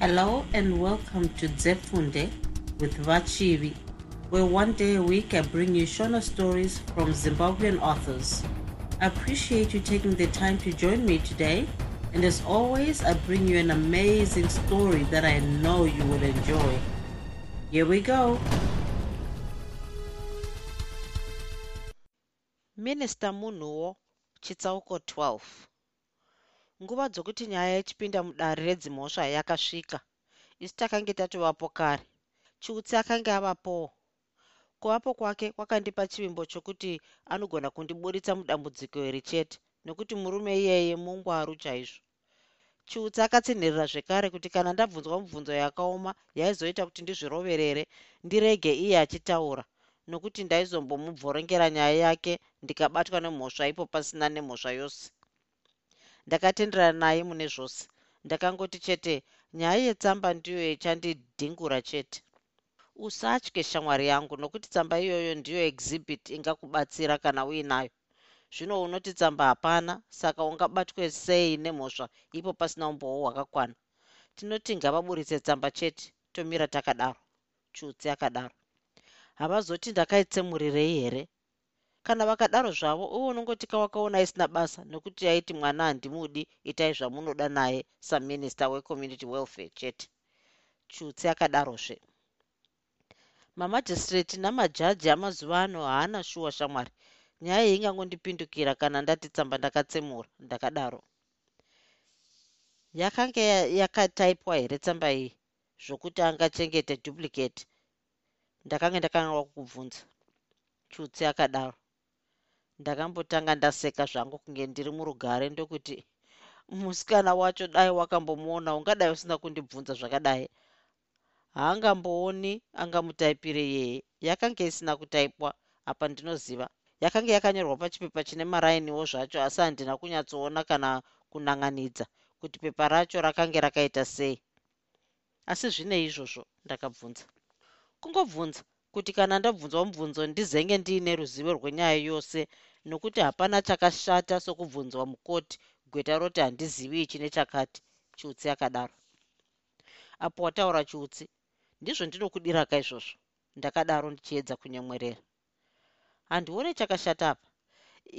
Hello and welcome to Zefunde with Vachivi, where one day a week I bring you Shona stories from Zimbabwean authors. I appreciate you taking the time to join me today, and as always, I bring you an amazing story that I know you will enjoy. Here we go. Minister Munuo, chitsauko 12 nguva dzokuti nyaya yechipinda mudare redzimhosva yakasvika isu takange tatovapo kare chiutsi akanga avapowo kuvapo kwake kwakandipa chivimbo chokuti anogona kundiburitsa mudambudziko iri chete nekuti murume iyeye mungwaru chaizvo chiutsi akatsinhirira zvekare kuti kana ndabvunzwa mibvunzo yakaoma yaizoita kuti ndizviroverere ndirege iye achitaura nokuti ndaizombomubvorongera nyaya yake ndikabatwa nemhosva ipo pasina nemhosva yose ndakatenderana naye mune zvose. Ndakangoti chete nyaya yetsamba ndiyo ichandidhingura chete. Usatye shamwari yangu nokuti tsamba iyoyo ndiyo exhibit ingakubatsira kana uinayo zvino unoti tsamba hapana saka ungabatwe sei nemhosva ipo pasina umboo hwakakwana. Tinoti ngavaburitse tsamba chete tomira takadaro. Chiutsi akadaro. Havazoti ndakaitsemurirei here kana vakadaro zvavo iwe unongoti kawakaona isina basa nokuti yaiti mwana handimudi itai zvamunoda naye saminista wecommunity welfare chete. Chiutsi akadarozve mamajistireti namajaji amazuva ano haana shuwa shamwari. Nyaya iyi ingangondipindukira kana ndati tsamba ndakatsemura ndakadaro. Yakanga yakataipwa here tsamba iyi? Zvokuti angachengete duplicate. Ndakanga ndakanganwa kukubvunza chutsi akadaro ndakambotanga ndaseka zvangu kunge ndiri murugare ndokuti musikana wacho dai wakambomuona ungadai usina kundibvunza zvakadai. Haangambooni angamutaipire yeye yakanga isina kutaipwa apa ndinoziva. Yakanga yakanyorwa pachipepa chine marainiwo zvacho asi handina kunyatsoona kana kunanganidza kuti pepa racho rakange rakaita sei. Asi zvine izvozvo ndakabvunza. Kungobvunza kuti kana ndabvunzwa mubvunzo ndizenge ndiine ruzivo rwenyaya yose nokuti hapana chakashata sokubvunzwa mukoti gweta roti handizivi ichi nechakati chiutsi akadaro apo wataura chiutsi ndizvo ndinokudira ka izvozvo. Ndakadaro ndichiedza kunyemwerera. Handione chakashata apa.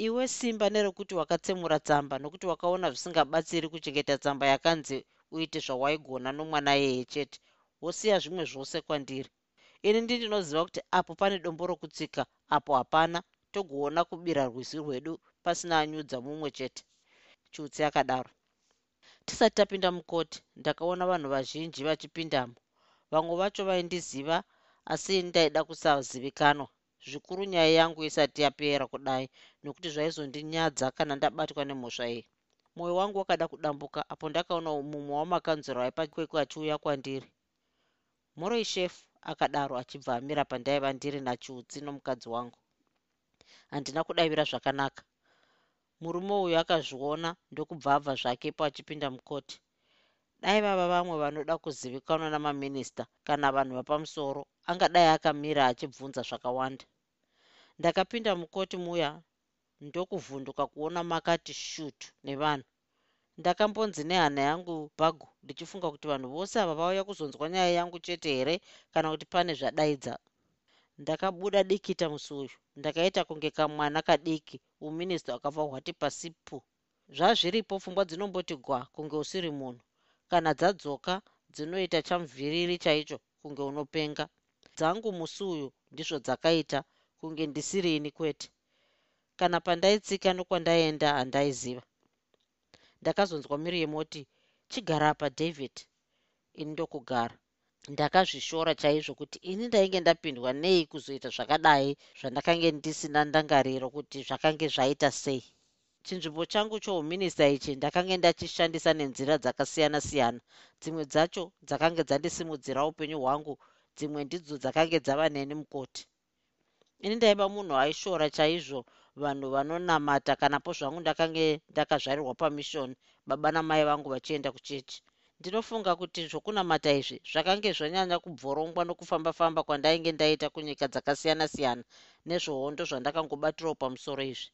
Iwe simba nerekuti wakatsemura tsamba nokuti wakaona zvisingabatsiri kuchengeta tsamba yakanzi uite zvawaigona nomwana yeye chete wosiya zvimwe zvose kwandiri. Ini ndindinoziva kuti apo pane dombo rokutsika apo hapana togoona kubira rwizi rwedu pasina anyudza mumwe chete. Chiutsi akadaro tisati tapinda mukoti ndakaona vanhu vazhinji vachipindamo. Vamwe vacho vaindiziva asi ndaida kusazivikanwa. Zvikuru nyaya yangu isati yapera kudai nokuti zvaizondinyadza kana ndabatwa nemhosva iyi. Mwoyo wangu wakada kudambuka apo ndakaona mumwe wamakanzuro aipakweko achiuya kwandiri. Moroi shefu akadaro achibva amira pandaiva ndiri nachiutsi nomukadzi wangu handina kudavira zvakanaka. Murume uyu akazviona ndokubva abva zvakepo achipinda mukoti. Dai vava vamwe vanoda kuzivikanwa namaminista kana vanhu vapamusoro angadai akamira achibvunza zvakawanda. Ndakapinda mukoti muya ndokuvhunduka kuona makati shutu nevanhu. Ndakambonzi nehana yangu bhagu ndichifunga kuti vanhu vose ava vauya kuzonzwa nyaya yangu chete here? Kana kuti pane zvadaidza ndakabuda dikita musi uyu ndakaita kunge kamwana kadiki uminista wakabva hwati pasipu. Zvazviripo pfungwa dzinomboti gwa kunge usiri munhu. Kana dzadzoka dzinoita chamuvhiriri chaicho kunge unopenga. Dzangu musi uyu ndizvo dzakaita kunge ndisirini kwete. Kana pandaitsika nokwandaenda handaiziva ndakazonzwa miri yemoti chigara apa david. Ini ndokugara ndakazvishora chaizvo kuti ini ndainge ndapindwa nei kuzoita zvakadai zvandakange ndisina ndangariro kuti zvakange zvaita sei. Chinzvimbo changu chouminista ichi ndakange ndachishandisa nenzira dzakasiyana-siyana. Dzimwe dzacho dzakange dzandisimudzira upenyu hwangu dzimwe ndidzo dzakange dzava neni mukoti. Ini ndaiva munhu aishora chaizvo vanhu vanonamata kanapo zvangu ndakange ndakazvarirwa pamishoni baba namai vangu vachienda kuchechi ndinofunga kuti zvokunamata izvi zvakange zvanyanya kubvorongwa nokufamba-famba kwandainge ndaita kunyika dzakasiyana-siyana nezvohondo zvandakangobatirawo pamusoro izvi.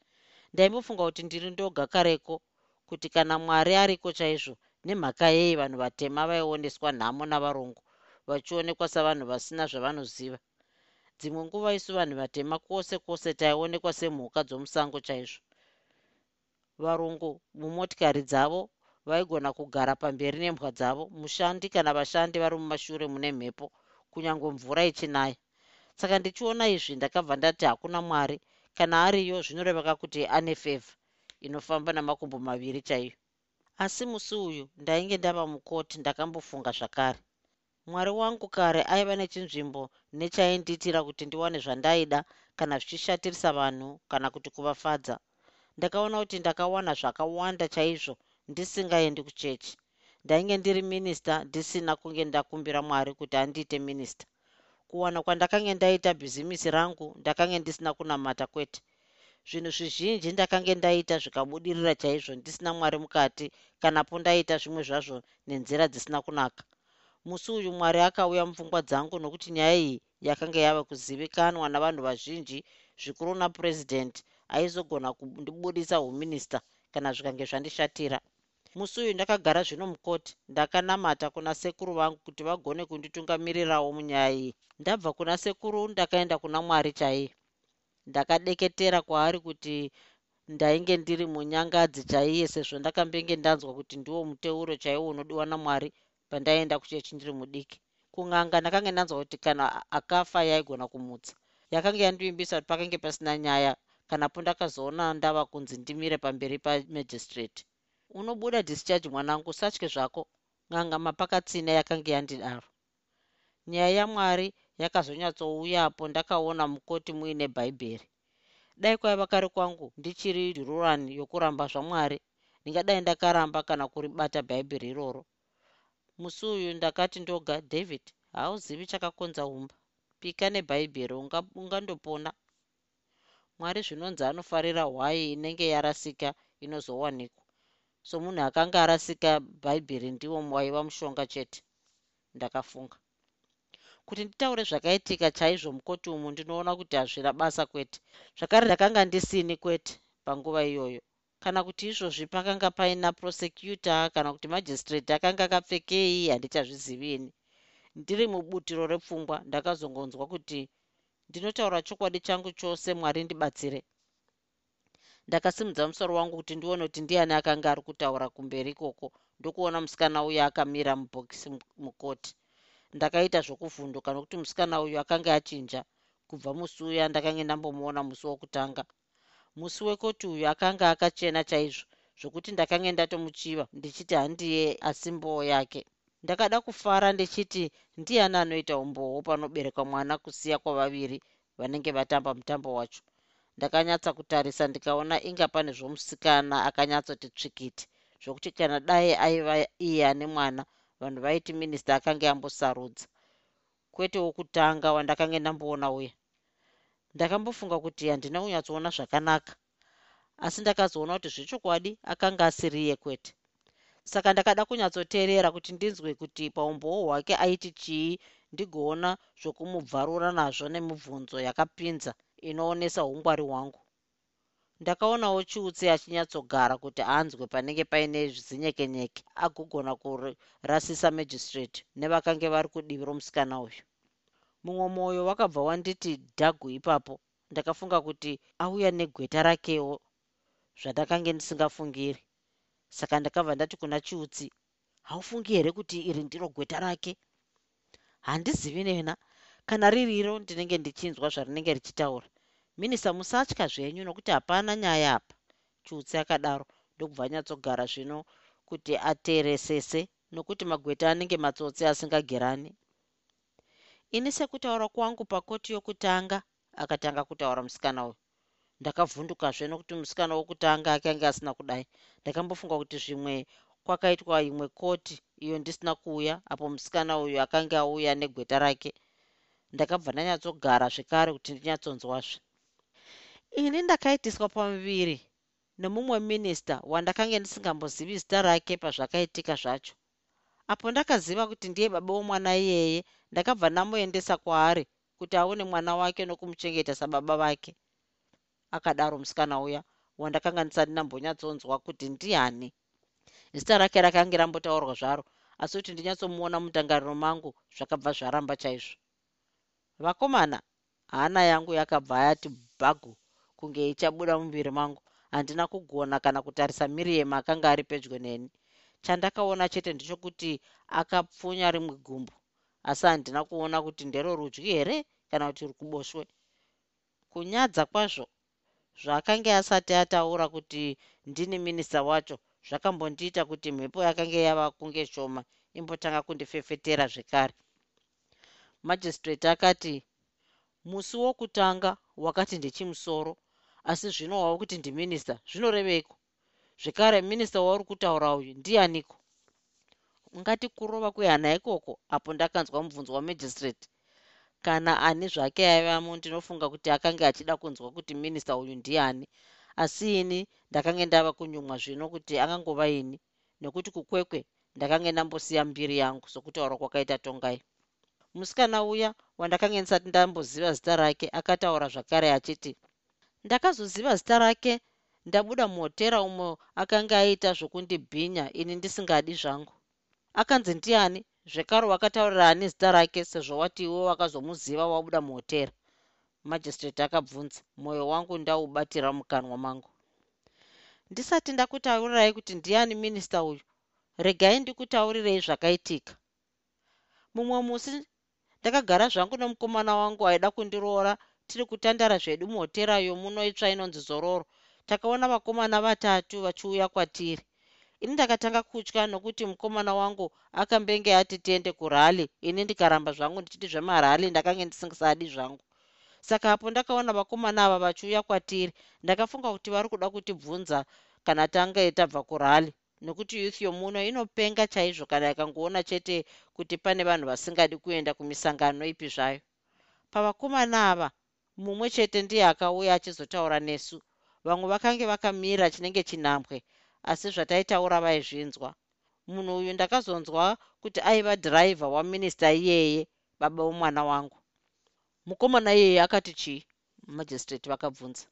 Ndaimbofunga kuti ndiri ndoga kareko kuti kana mwari ariko chaizvo nemhaka yei vanhu vatema vaioneswa nhamo navarungu vachionekwa savanhu vasina zvavanoziva. Dzimwe nguva isu vanhu vatema kwose kwose taionekwa semhuka dzomusango chaizvo. Varungu mumotikari dzavo vaigona kugara pamberi nembwa dzavo. Mushandi kana vashandi vari mumashure mune mhepo kunyange mvura ichinaya saka ndichiona izvi ndakabva ndati hakuna mwari kana ariyo zvinoreveka kuti ane fevha inofamba namakumbo maviri chaiyo. Asi musi uyu ndainge ndava mukoti ndakambofunga zvakare. Mwari wangu kare aiva nechinzvimbo nechaindiitira kuti ndiwane zvandaida kana zvichishatirisa vanhu kana kuti kuvafadza. Ndakaona kuti ndakawana zvakawanda chaizvo ndisingaendi kuchechi. Ndainge ndiri minista ndisina kunge ndakumbira mwari kuti andiite minista kuwana kwandakange ndaita bhizimisi rangu ndakange ndisina kunamata kwete. Zvinhu zvizhinji ndakange ndaita zvikabudirira chaizvo ndisina mwari mukati kanapo ndaita zvimwe zvazvo nenzira dzisina kunaka. Musi uyu mwari akauya mupfungwa dzangu nokuti nyaya iyi yakanga yava kuzivikanwa navanhu vazhinji zvikuru napurezidendi aizogona kundibudisa uminista kana zvikange zvandishatira musi uyu ndakagara zvino mukoti ndakanamata kuna sekuru vangu kuti vagone kunditungamirirawo munyaya iyi. Ndabva kuna sekuru ndakaenda kuna mwari chaiye. Ndakadeketera kwaari kuti ndainge ndiri munyangadzi chaiye sezvo ndakambenge ndanzwa kuti ndiwo muteuro chaiwo unodiwa namwari pandaenda kuchechi ndiri mudiki. Kung'anga ndakange ndanzwa kuti kana akafa yaigona kumutsa. Yakanga yandivimbisa kuti pakange pasina nyaya kanapo ndakazoona ndava kunzi ndimire pamberi pamajistrate unobuda discharge mwanangu satye zvako. Ng'anga mapakatsina yakanga yandidaro. Nyaya yamwari yakazonyatsouyapo ndakaona mukoti muine bhaibheri. Dai kwaiva kare kwangu ndichiri dhururani yokuramba zvamwari ndingadai ndakaramba kana kuribata bhaibheri iroro. Musi uyu ndakati ndoga david hauzivi chakakonza umba. Pika nebhaibheri ungandopona. Mwari zvinonzi anofarira hwai inenge yarasika inozowanikwa so munhu akanga arasika bhaibheri ndiwo waiva mushonga chete. Ndakafunga. Kuti nditaure zvakaitika chaizvo mukoti umu ndinoona kuti hazvina basa kwete. Zvakare ndakanga ndisini kwete panguva iyoyo. Kana kuti izvozvi pakanga paina prosecutor kana kuti majistrate akanga akapfekei handichazvizivini ndiri mubutiro repfungwa ndakazongonzwa kuti ndinotaura chokwadi changu chose mwari ndibatsire ndakasimudza musoro wangu kuti ndione kuti ndiani akanga ari kutaura kumberi ikoko. Ndokuona musikana uyo akamira mubhokisi mukoti. Ndakaita zvokuvhunduka nokuti musikana uyu akanga achinja. Kubva musi uya ndakange ndambomuona musi wokutanga. Musi wekoti uyu akanga akachena chaizvo zvokuti ndakange ndatomuchiva ndichiti handiye asimboo yake. Ndakada kufara ndichiti ndiani anoita umbowo panoberekwa mwana kusiya kwavaviri vanenge vatamba mutambo wacho ndakanyatsa kutarisa ndikaona inga pane zvomusikana akanyatsoti tsvikiti zvokuti kana dai aiva iye ane mwana vanhu vaiti minista akanga ambosarudza. Kwete wokutanga wandakanga ndamboona uya. Ndakambofunga kuti handina kunyatsoona zvakanaka. Asi ndakazoona kuti zvechokwadi akanga asiriye kwete. Saka ndakada kunyatsoteerera kuti ndinzwe kuti paumboo hwake aiti chii ndigoona zvokumubvarura nazvo nemibvunzo yakapinza inoonesa ungwari hwangu. Ndakaonawo chiutsi achinyatsogara kuti anzwe panenge paine zinyekenyeke agogona kurasisa magistrate nevakange vari kudivi romusikana uyu. Mumwe mwoyo wakabva wanditi dhagu ipapo. Ndakafunga kuti auya negweta rakewo zvandakange ndisingafungiri. Saka ndakabva ndati kuna chiutsi haufungi here kuti iri ndiro gweta rake? Handizivi nena kana ririro ndinenge ndichinzwa zvarinenge richitaura minista musatya zvenyu nokuti hapana nyaya apa. Chiutsi akadaro. Ndokubva anyatsogara zvino kuti ateeresese nokuti magweta anenge matsotsi asingagerani. Ini sekutaura kwangu pakoti yokutanga akatanga kutaura musikana uyu. Ndakavhundukazve nokuti musikana wokutanga akanga asina kudai. Ndakambofunga kuti zvimwe kwakaitwa imwe koti iyo ndisina kuuya apo musikana uyu akanga auya negweta rake ndakabva ndanyatsogara zvekare kuti ndinyatsonzwazve ini ndakaitiswa pamuviri nemumwe minista wandakange ndisingambozivi zita rake pazvakaitika zvacho. Apo ndakaziva kuti ndiye baba womwana iyeye ndakabva ndamuendesa kwaari kuti aone mwana wake nokumuchengeta sababa vake. Akadaro musikana uya wandakanga ndisati ndambonyatsonzwa kuti ndiani zita rake rakange rambotaurwa zvaro asi kuti ndinyatsomuona mutangariro mangu zvakabva zvaramba chaizvo vakomana hana yangu yakabva yati bhagu kunge ichabuda mumuviri mangu handina kugona kana kutarisa miriyemu akanga ari pedyo neni. Chandakaona chete ndechokuti akapfunya rimwe gumbo asi handina kuona kuti ndero rudyi here kana kuti rukuboshwe kunyadza kwazvo zvaakanga asati ataura kuti ndini minista wacho zvakambondiita kuti mhepo yakanga yava kunge shoma imbotanga kundifefetera zvekare majistrate akati musi wokutanga wakati ndichimusoro asi zvino wava kuti ndiminista zvinoreveiko zvekare minista wauri kutaura uyu ndianiko ungati kurova kwehana ikoko apo ndakanzwa mubvunzo wamajistrate kana ani zvake aivamo ndinofunga kuti akanga achida kunzwa kuti minista uyu ndiani asi ini ndakange ndava kunyumwa zvino kuti angangova ini nekuti kukwekwe ndakange ndambosiya mbiri yangu sokutaura kwakaita tongai musikana uya wandakange ndisati ndamboziva zita rake akataura zvakare achiti ndakazoziva zita rake? Ndabuda muhotera umo akanga aita zvokundibhinya ini ndisingadi zvangu. Akanzi ndiani? Zvekare wakataurira ani zita rake sezvo wati iwe wakazomuziva wabuda muhotera. Majistrate akabvunza mwoyo wangu ndaubatira mukanwa mangu. Ndisati ndakutaurirai kuti ndiani minista uyu? Regai ndikutaurirei zvakaitika. Mumwe musi ndakagara zvangu nemukomana wangu aida kundiroora. Tiri kutandara zvedu muhotera yomunoitsva inonzi zororo. Takaona vakomana vatatu vachiuya kwatiri. Ini ndakatanga kutya nokuti mukomana wangu akambenge ati tiende kurali. Ini ndikaramba zvangu ndichiti zvemarali ndakange ndisingasadi zvangu. Saka apo ndakaona vakomana ava vachiuya kwatiri. Ndakafunga kuti vari kuda kutibvunza kana tange tabva kurali nokuti youth yomuno inopenga chaizvo kana ikangoona chete kuti pane vanhu vasingadi kuenda kumisangano ipi zvayo. Pavakomana ava mumwe chete ndiye akauya achizotaura nesu. Vamwe vakange vakamira chinenge chinhambwe asi zvataitaura vaizvinzwa. Munhu uyu ndakazonzwa kuti aiva dhiraivha waminista iyeye baba womwana wangu. Mukomana iyeye akati chii? Majistrate vakabvunza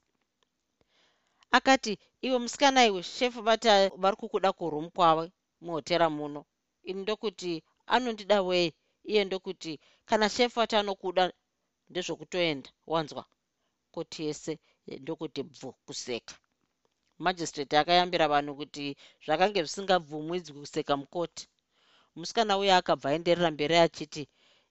akati iwe musikana iwe shefu vati vari kukuda kurum kwavo muhotera muno. Ini ndokuti anondida wei? Iye ndokuti kana shefu ati anokuda ndezvokutoenda wanzwa? Koti yese ndokuti bvu kuseka. Majistrate akayambira vanhu kuti zvakange zvisingabvumwidzwi kuseka mukoti. Musikana uye akabva aenderera mberi achiti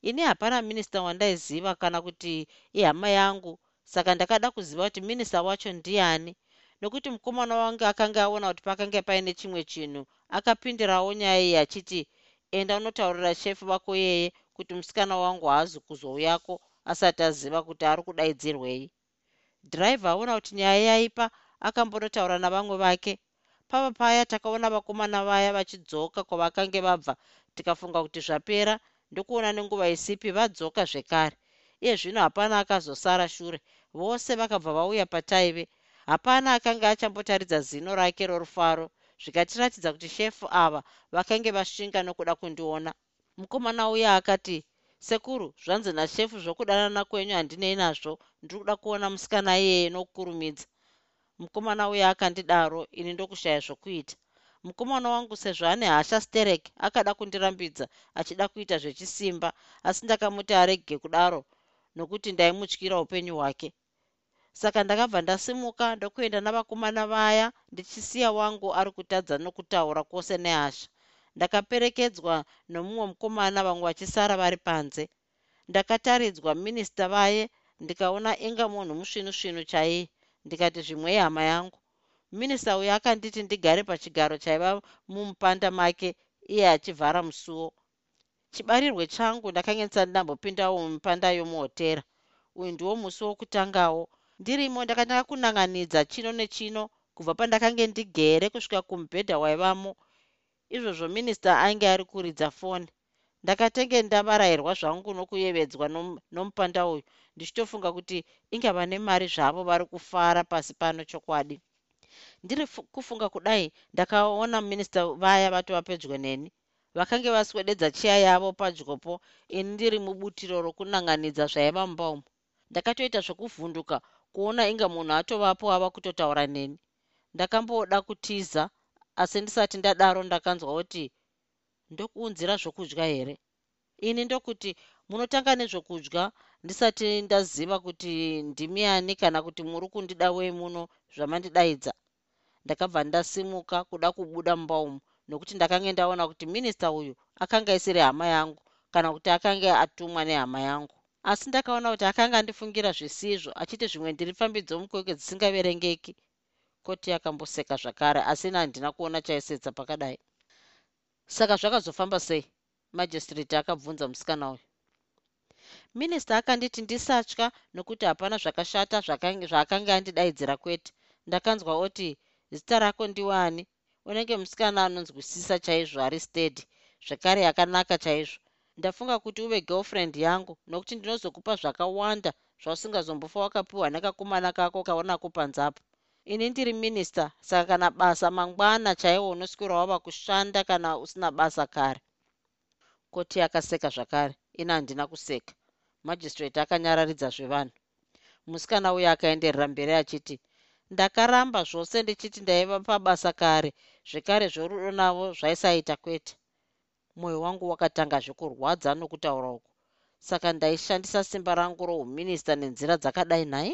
ini hapana minista wandaiziva kana kuti ihama yangu. Saka ndakada kuziva kuti minista wacho ndiani nokuti mukomana wangu akanga aona kuti pakanga paine chimwe chinhu akapindirawo nyaya iyi achiti enda unotaurira shefu vako yeye kuti musikana wangu haazi kuzouyako asati aziva kuti ari kudaidzirwei. Dhiraivha aona kuti nyaya yaipa akambonotaura navamwe vake. Pava paya takaona vakomana vaya vachidzoka kwavakange vabva tikafunga kuti zvapera ndokuona nenguva isipi vadzoka zvekare. Iye zvino hapana akazosara shure. Vose vakabva vauya pataive hapana akanga achambotaridza zino rake rorufaro zvikatiratidza kuti shefu ava vakange vasvinga nokuda kundiona. Mukomana uya akati sekuru zvanzi nashefu zvokudanana kwenyu handinei nazvo ndiri kuda kuona musikana iyeye nokukurumidza. Mukomana uya akandidaro ini ndokushaya zvokuita. Mukomana wangu sezvo ane hasha sterek akada kundirambidza achida kuita zvechisimba asi ndakamuti arege kudaro nokuti ndaimutyira upenyu hwake saka ndakabva ndasimuka ndokuenda navakomana vaya ndichisiya wangu ari kutadza nokutaura kwose nehasha. Ndakaperekedzwa nomumwe mukomana vamwe vachisara vari panze. Ndakataridzwa minista vaye ndikaona inga munhu musvinu svinu chaiye. Ndikati zvimwei hama yangu. Minista uyo akanditi ndigare pachigaro chaiva mumupanda make iye achivhara musuwo. Chibarirwe changu ndakange ndisati ndambopindawo mumipanda yomuhotera. Uyu ndiwo musi wokutangawo ndirimo ndakatanga kunanganidza chino nechino kubva pandakange ndigere kusvika kumubhedha waivamo. Izvozvo minista ainge ari kuridza foni. Ndakatenge ndavarayirwa zvangu nokuyevedzwa nomupanda uyu. Ndichitofunga kuti ingava nemari zvavo vari kufara pasi pano chokwadi. Ndiri kufunga kudai ndakaona minista vaya vatova pedyo neni. Vakange vaswededza chiya yavo padyopo ini ndiri mubutiro rokunanganidza zvaiva mumba umo ndakatoita zvokuvhunduka kuona inga munhu atovapo ava kutotaura neni. Ndakamboda kutiza asi ndisati ndadaro ndakanzwa kuti ndokuunzira zvokudya here? Ini ndokuti munotanga nezvokudya ndisati ndaziva kuti ndimi ani kana kuti muri kundida wei muno zvamandidaidza. Ndakabva ndasimuka kuda kubuda mumba umu nokuti ndakanga ndaona kuti minista uyu akanga isiri hama yangu kana kuti akanga atumwa nehama yangu asi ndakaona kuti akanga andifungira zvisizvo achiti zvimwe ndiri fambidzo mukwekwe dzisingaverengeki. Koti yakamboseka zvakare asina handina kuona chaisetsa pakadai. Saka zvakazofamba sei? Majistreti akabvunza musikana uyu. Minista akanditi ndisatya nokuti hapana zvakashata zvaakanga andidaidzira kwete. Ndakanzwa oti zita rako ndiwani? Unenge musikana anonzwisisa chaizvo ari stedi zvekare yakanaka chaizvo ndafunga kuti uve girlfriend yangu nokuti ndinozokupa zvakawanda zvausingazombofa wakapiwa nekakomana kako kaonako panzapo. Ini ndiri minista saka kana basa mangwana chaiwo unoswera wava kushanda kana usina basa kare. Koti akaseka zvakare ina handina kuseka. Majistrate akanyararidza zvevanhu. Musikana uyo akaenderera mberi achiti ndakaramba zvose ndichiti ndaiva pabasa kare zvekare zvorudo navo zvaisaita kwete mwoyo wangu wakatanga zvekurwadza nokutaura uku. Saka ndaishandisa simba rangu rouminista nenzira dzakadai nhai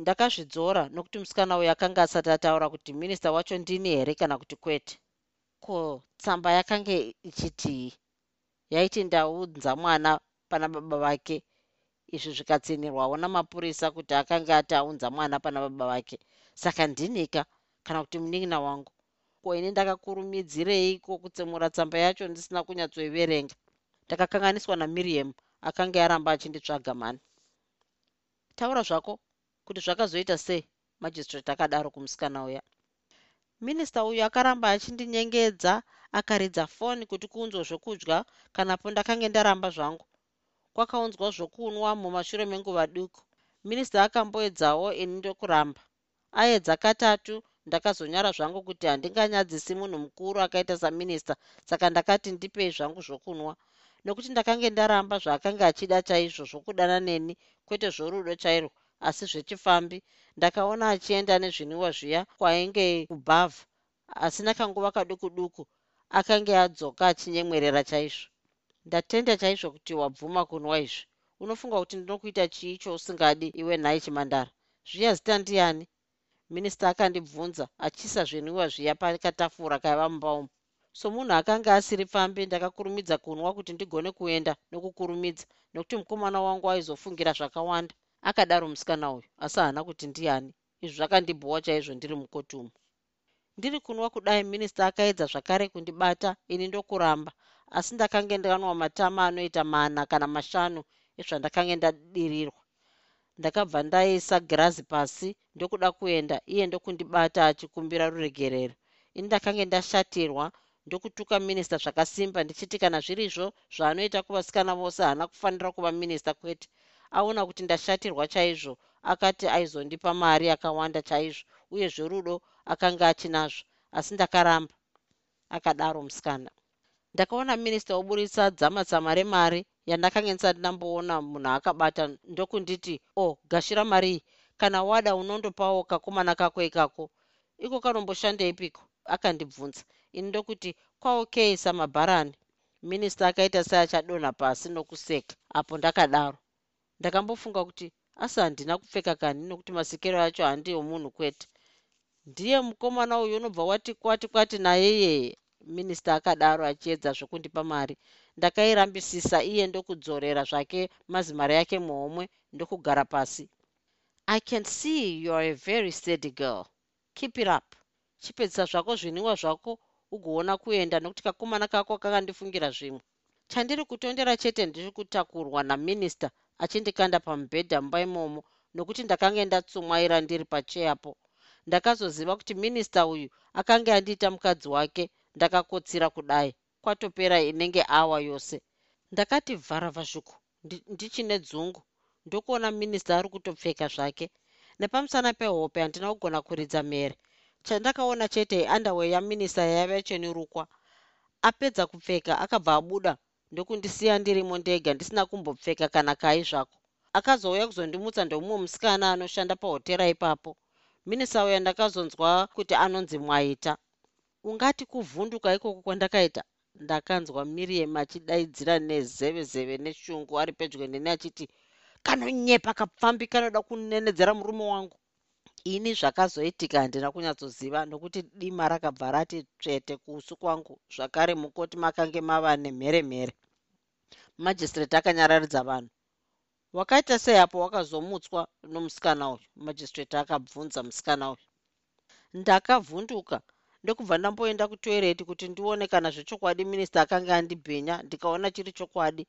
ndakazvidzora nokuti musikana uyo akanga asati ataura kuti minista wacho ndini here kana kuti kwete. Ko tsamba yakanga ichitii yaiti ndaudza mwana pana baba vake. Izvi zvikatsinirwawo namapurisa kuti akanga ati aunza mwana pana baba vake. Saka ndinika kana kuti munin'ina wangu ko ini ndakakurumidzireiko kutsemura tsamba yacho ndisina kunyatsoiverenga. Ndakakanganiswa namiriam akanga yaramba achinditsvaga mani taura zvako kuti zvakazoita sei majistrate akadaro kumusikana uya? Minista uyu akaramba achindinyengedza akaridza foni kuti kuunzwa zvokudya kanapo ndakange ndaramba zvangu. Kwakaunzwa zvokunwa mumashure menguva duku. Minista akamboedzawo ini ndokuramba. Aedza katatu ndakazonyara zvangu kuti handinganyadzisi munhu mukuru akaita saminista saka ndakati ndipei zvangu zvokunwa. Nokuti ndakange ndaramba zvaakanga achida chaizvo zvokudana neni kwete zvorudo chairwo asi zvechifambi ndakaona achienda nezvinwiwa zviya kwainge kubhavha asina kanguva kaduku duku akange adzoka achinyemwerera chaizvo. Ndatenda chaizvo kuti wabvuma kunwa izvi. Unofunga kuti ndinokuita chii chousingadi iwe nhai chimandara. Zviya zita ndiani minista akandibvunza achiisa zvinwiwa zviya pakatafura kaiva mumba umu? Somunhu akanga asiri pfambi ndakakurumidza kunwa kuti ndigone kuenda nokukurumidza nokuti mukomana wangu aizofungira zvakawanda. Akadaro musikana uyu asi haana kuti ndiani. Izvi zvakandibhowa chaizvo ndiri mukoti umu. Ndiri kunwa kudai minista akaedza zvakare kundibata ini ndokuramba. Asi ndakange ndanwa matama anoita mana kana mashanu ezvandakange ndadirirwa ndakabva ndaisa girazi pasi ndokuda kuenda iye ndokundibata achikumbira ruregerero. Ini ndakange ndashatirwa ndokutuka minista zvakasimba ndichiti kana zvirizvo zvaanoita kuvasikana vose haana kufanira kuva minista kwete. Aona kuti ndashatirwa chaizvo akati aizondipa mari akawanda chaizvo uye zverudo akanga achinazvo asi ndakaramba. Akadaro musikana. Ndakaona minista oburitsa dzamatsama remari yandakange ndisati ndamboona munhu akabata ndokunditi o oh, gashira mari iyi. Kana wada unondopawo kakomana kako ikako. Iko kanomboshandeipiko akandibvunza. Ini ndokuti kwaokei samabharani minista akaita seachadonha pasi nokuseka. Apo ndakadaro. Ndakambofunga kuti asi handina kupfeka kani? Nokuti masikero acho handiwo munhu kwete. Ndiye mukomana uyu unobva wati kwati kwati naye yeye minista akadaro achiedza zvokundipa mari ndakairambisisa iye ndokudzorera zvake mazimari yake muhomwe ndokugara pasi. I can see you are a very steady girl. Keep it up. Chipedzisa zvako zviniwa zvako ugoona kuenda nokuti kakomana kako kakandifungira zvimwe. Chandiri kutondera chete ndiri kutakurwa naminista achindikanda pamubhedha mumba imomo nokuti ndakange ndatsumwaira ndiri pacheyapo. Ndakazoziva kuti minista uyu akanga andiita mukadzi wake ndakakotsira kudai kwatopera inenge awa yose. Ndakati vharavhazvuku ndichine dzungu ndokuona minista ari kutopfeka zvake. Nepamusana pehope handina kugona kuridza mhere chandakaona chete andawe yaminista yaiva ichenirukwa apedza kupfeka akabva abuda. Ndokundisiya ndirimo ndega ndisina kumbopfeka kana kai zvako. Akazouya kuzondimutsa ndomumwe musikana anoshanda pahotera ipapo. Minista uya ndakazonzwa kuti anonzi mwaita. Ungati kuvhunduka ikoko kwandakaita ndakanzwa miriam achidaidzira nezeve zeve neshungu ari pedyo neni achiti kanonyepa kapfambi kanoda kunenedzera murume wangu ini zvakazoitika handina kunyatsoziva nokuti dima rakabva rati tsvete kuusu kwangu zvakare mukoti makange mava nemheremhere. Majistreti akanyararidza vanhu wakaita sei apo wakazomutswa nomusikana uyu? Majistreti akabvunza musikana uyu ndakavhunduka ndokubva ndamboenda kutoireti kuti ndione kana zvechokwadi minista akanga andibhenya ndikaona chiri chokwadi.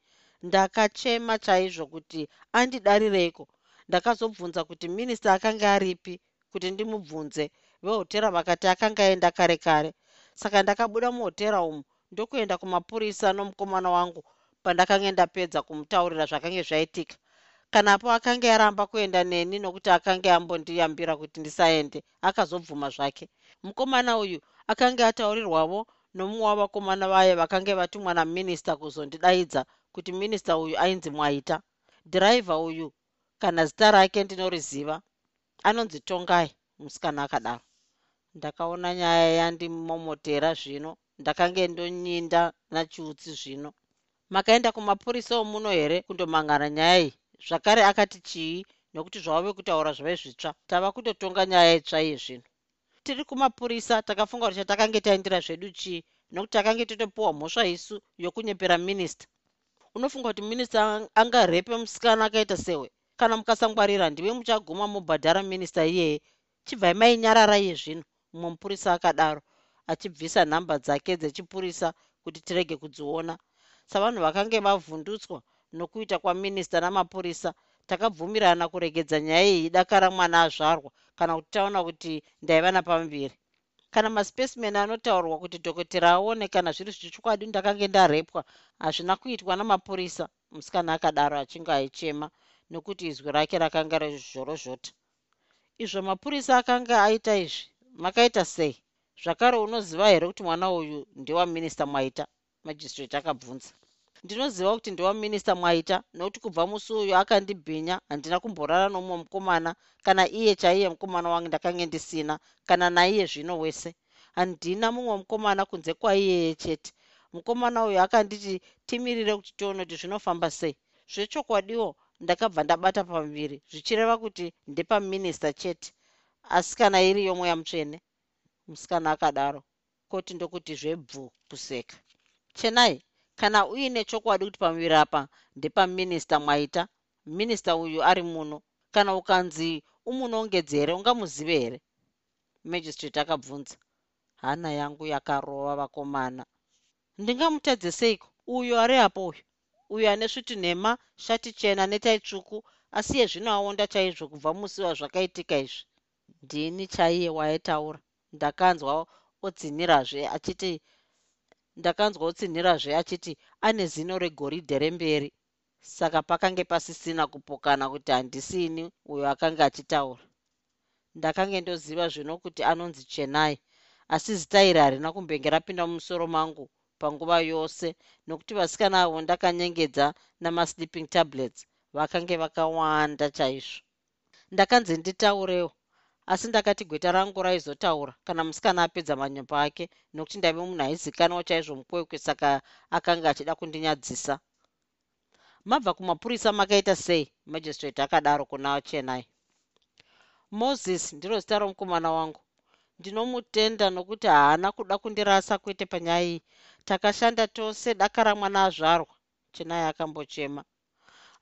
Ndakachema chaizvo kuti andidarireiko ndakazobvunza kuti minista akanga aripi kuti ndimubvunze. Vehotera vakati akanga aenda kare kare. Saka ndakabuda muhotera umu ndokuenda kumapurisa nomukomana wangu pandakanga ndapedza kumutaurira zvakange zvaitika. Kanapo akanga yaramba kuenda neni nokuti akanga ambondiyambira kuti ndisaende akazobvuma zvake mukomana uyu akanga ataurirwavo nomumwe wavakomana vaye vakanga vatumwa naminista kuzondidaidza kuti minista uyu ainzi mwaita. Dhiraivha uyu kana zita rake ndinoriziva anonzi tongai musikana akadaro. Ndakaona nyaya yandimomotera zvino ndakange ndonyinda nachiutsi zvino. Makaenda kumapurisa omuno here kundomangana nyaya iyi? Zvakare akati chii nokuti zvave kutaura zvave zvitsva. Tava kutotonga nyaya itsva iye zvino tiri kumapurisa takafunga kuti chatakange taindira zvedu chii? Nokuti takange totopiwa mhosva isu yokunyepera minista unofunga kuti minista angarepe musikana akaita sewe? Kana mukasangwarira ndive muchaguma mubhadhara minista iyeye chibvai mainyarara iye zvino mumwe mupurisa akadaro achibvisa nhamba dzake dzechipurisa kuti tirege kudziona. Savanhu vakange vavhundutswa nokuita kwaminista namapurisa takabvumirana kuregedza nyaya iyi dakara mwana azvarwa kana kuti taona kuti ndaiva napamuviri kana maspecimen anotaurwa kuti dhokotera aone kana zviri zvechokwadi ndakange ndarepwa hazvina kuitwa namapurisa musikana akadaro achinge aichema nokuti izwi rake rakanga rezhorozhota izvo mapurisa akanga aita izvi makaita sei? Zvakare unoziva here kuti mwana uyu ndewaminista mwaita majistrate akabvunza ndinoziva kuti ndewaminista mwaita nokuti kubva musi uyu akandibhinya handina kumborara nomumwe mukomana kana iye chaiye mukomana wangu ndakange ndisina kana naiye zvino wese. Handina mumwe mukomana kunze kwaiyeye chete. Mukomana uyu akanditi timirire kuti tione kuti zvinofamba sei. Zvechokwadiwo ndakabva ndabata pamuviri zvichireva kuti ndepaminista chete. Asi kana iri yomweya mutsvene? Musikana akadaro. Koti ndokuti zvebvu kuseka. Chenai kana uine chokwadi kuti pamuviri apa ndepaminista mwaita minista uyu ari muno. Kana ukanzi umunongedzi here ungamuzive here magistrate akabvunza. Hana yangu yakarova vakomana. Ndingamutadze seiko? Uyo ari apo uyu? Uyo ane sviti nhema shati chena netai tsvuku asi yezvino aonda chaizvo kubva musi wazvakaitika izvi. Ndini chaiye waitaura ndakanzwa odzinirazve achiti ndakanzwa otsinhirazve achiti ane zino regoridhe remberi. Saka pakange pasisina kupokana kuti handisini uyo akanga achitaura. Ndakange ndoziva zvino kuti anonzi chenai asi zita iri harina kumbenge rapinda mumusoro mangu panguva yose nokuti vasikana avo ndakanyengedza namasleeping tablets vakange vakawanda chaizvo. Ndakanzi nditaurewo asi ndakati gweta rangu raizotaura kana musikana apedza manyombo ake nokuti ndaive munhu aizikanwa chaizvo mukwekwe saka akanga achida kundinyadzisa. Mabva kumapurisa makaita sei majistrate akadaro kuna chenai moses ndiro zita romukomana wangu. Ndinomutenda nokuti haana kuda kundirasa kwete panyaya iyi. Takashanda tose dakara mwana azvarwa chenai akambochema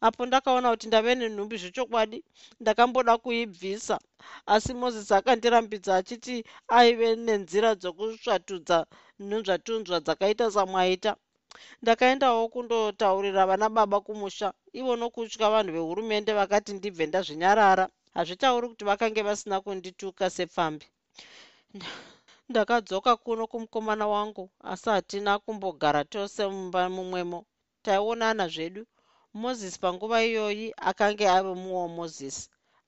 apo ndakaona kuti ndave nenhumbi zvechokwadi ndakamboda kuibvisa. Asi mozisi akandirambidza achiti aive nenzira dzokusvatudza nhunzvatunzva dzakaita samwaita. Ndakaendawo kundotaurira vana baba kumusha. Ivo nokutya vanhu vehurumende vakati ndibve ndazvinyarara. Hazvitauri kuti vakange vasina kundituka sepfambi ndakadzoka kuno kumukomana wangu asi hatina kumbogara tose mumba mumwemo. Taionana zvedu mozisi panguva iyoyi akange ave muwo mozisi.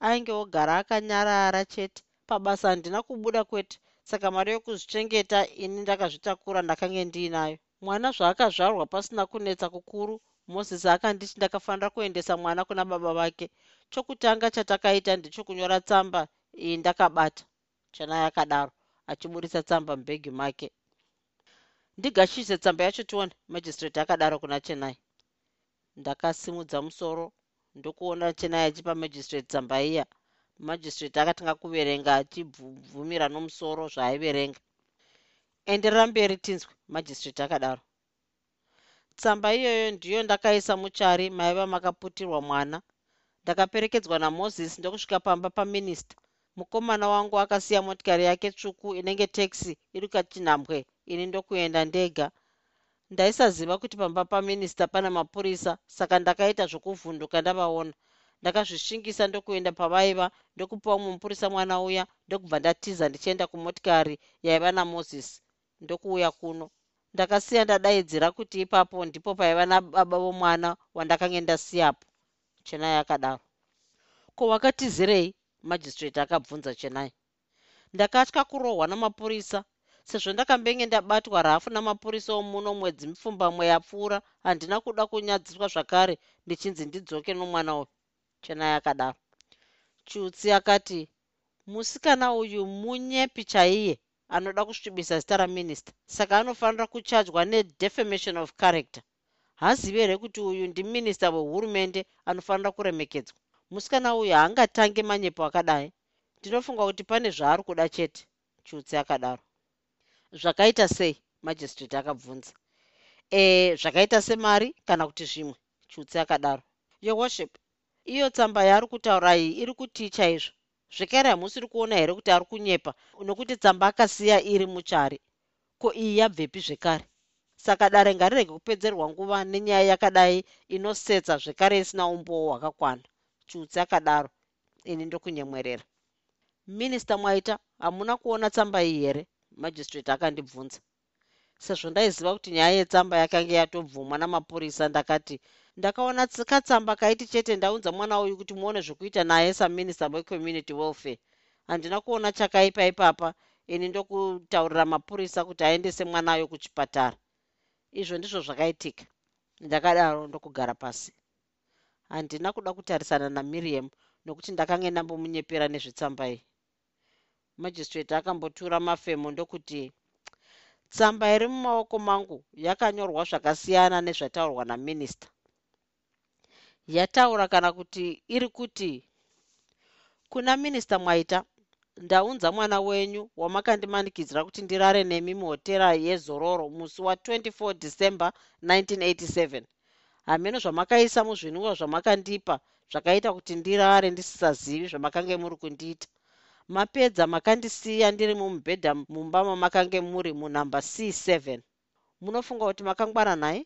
Ainge ogara akanyarara chete. Pabasa handina kubuda kwete. Saka mari yokuzvichengeta ini ndakazvitakura ndakange ndiinayo. Mwana zvaakazvarwa pasina kunetsa kukuru mozisi akanditi ndakafanira kuendesa mwana kuna baba vake. Chokutanga chatakaita ndechokunyora tsamba iyi ndakabata. Chanai akadaro achiburisa tsamba mubhegi make. Ndigashise tsamba yacho tione majistrate akadaro kuna chenai ndakasimudza musoro ndokuona chenai achipa majistrate tsamba iya majistrate akatanga kuverenga achibvumira nomusoro zvaaiverenga. Enderera mberi tinzwi majistrate akadaro. Tsamba iyoyo ndiyo ndakaisa muchari maiva makaputirwa mwana. Ndakaperekedzwa namozisi ndokusvika pamba paminista. Mukomana wangu akasiya motikari yake tsvuku inenge taxi iri kachinhambwe ini ndokuenda ndega ndaisaziva kuti pamba paminista pana mapurisa saka ndakaita zvokuvhunduka ndavaona. Ndakazvishingisa ndokuenda pavaiva ndokupiwa mumwe mupurisa mwana uya ndokubva ndatiza ndichienda kumotikari yaiva namozisi ndokuuya kuno. Ndakasiya ndadaidzira kuti ipapo ndipo paiva nababa vomwana wandakange ndasiyapo chenai akadaro. Ko wakatizirei? Majistrate akabvunza chenai. Ndakatya kurohwa namapurisa sezvo ndakambenge ndabatwa rafu namapurisa omuno mwedzi mipfumbamwe yapfuura handina kuda kunyadziswa zvakare ndichinzi ndidzoke nomwana uyu. Chenai akadaro chiutsi akati musikana uyu munyepi chaiye? Anoda kusvibisa zita raminista saka anofanira kuchajwa nedefamation of character. Hazivi here kuti uyu ndiminista wehurumende anofanira kuremekedzwa? Musikana uyu haangatange manyepo akadai. Ndinofunga kuti pane zvaari kuda chete. Chiutsi akadaro zvakaita sei majistrate akabvunza. E zvakaita semari kana kuti zvimwe? Chiutsi akadaro. Your worship iyo tsamba yaari kutaura iyi iri kutii chaizvo zvekare hamusiri kuona here kuti ari kunyepa nokuti tsamba akasiya iri muchari. Ko iyi yabvepi zvekare? Saka dare ngarirege kupedzerwa nguva nenyaya yakadai inosetsa zvekare isina umbowo hwakakwana. Chiutsi akadaro. Ini ndokunyemwerera. Minista mwaita hamuna kuona tsamba iyi here majistrate akandibvunza. Sezvo ndaiziva kuti nyaya yetsamba yakanga yatobvumwa namapurisa ndakati ndakaona katsamba kaiti chete ndaunza mwana uyu kuti muone zvokuita naye saminista wecommunity welfare. Handina kuona chakaipa ipapa ini ndokutaurira mapurisa kuti aendese mwanayo kuchipatara. Izvo ndizvo zvakaitika. Ndakadaro ndokugara pasi. Handina kuda kutarisana namiriam nokuti ndakanga ndambomunyepera nezvetsamba iyi majistrate akambotura mafemo ndokuti tsamba iri mumaoko mangu yakanyorwa zvakasiyana nezvataurwa naminista yataura kana kuti iri kuti kuna minista mwaita ndaunza mwana wenyu wamakandimanikidzira kuti ndirare nemi muhotera yezororo musi wa24 december 1987 hameno zvamakaisa muzvinwiwa zvamakandipa zvakaita kuti ndirare ndisisazivi zvamakange muri kundiita mapedza makandisiya ndiri mumubhedha mumba mamakange muri munhamba c7 munofunga kuti makangwara naye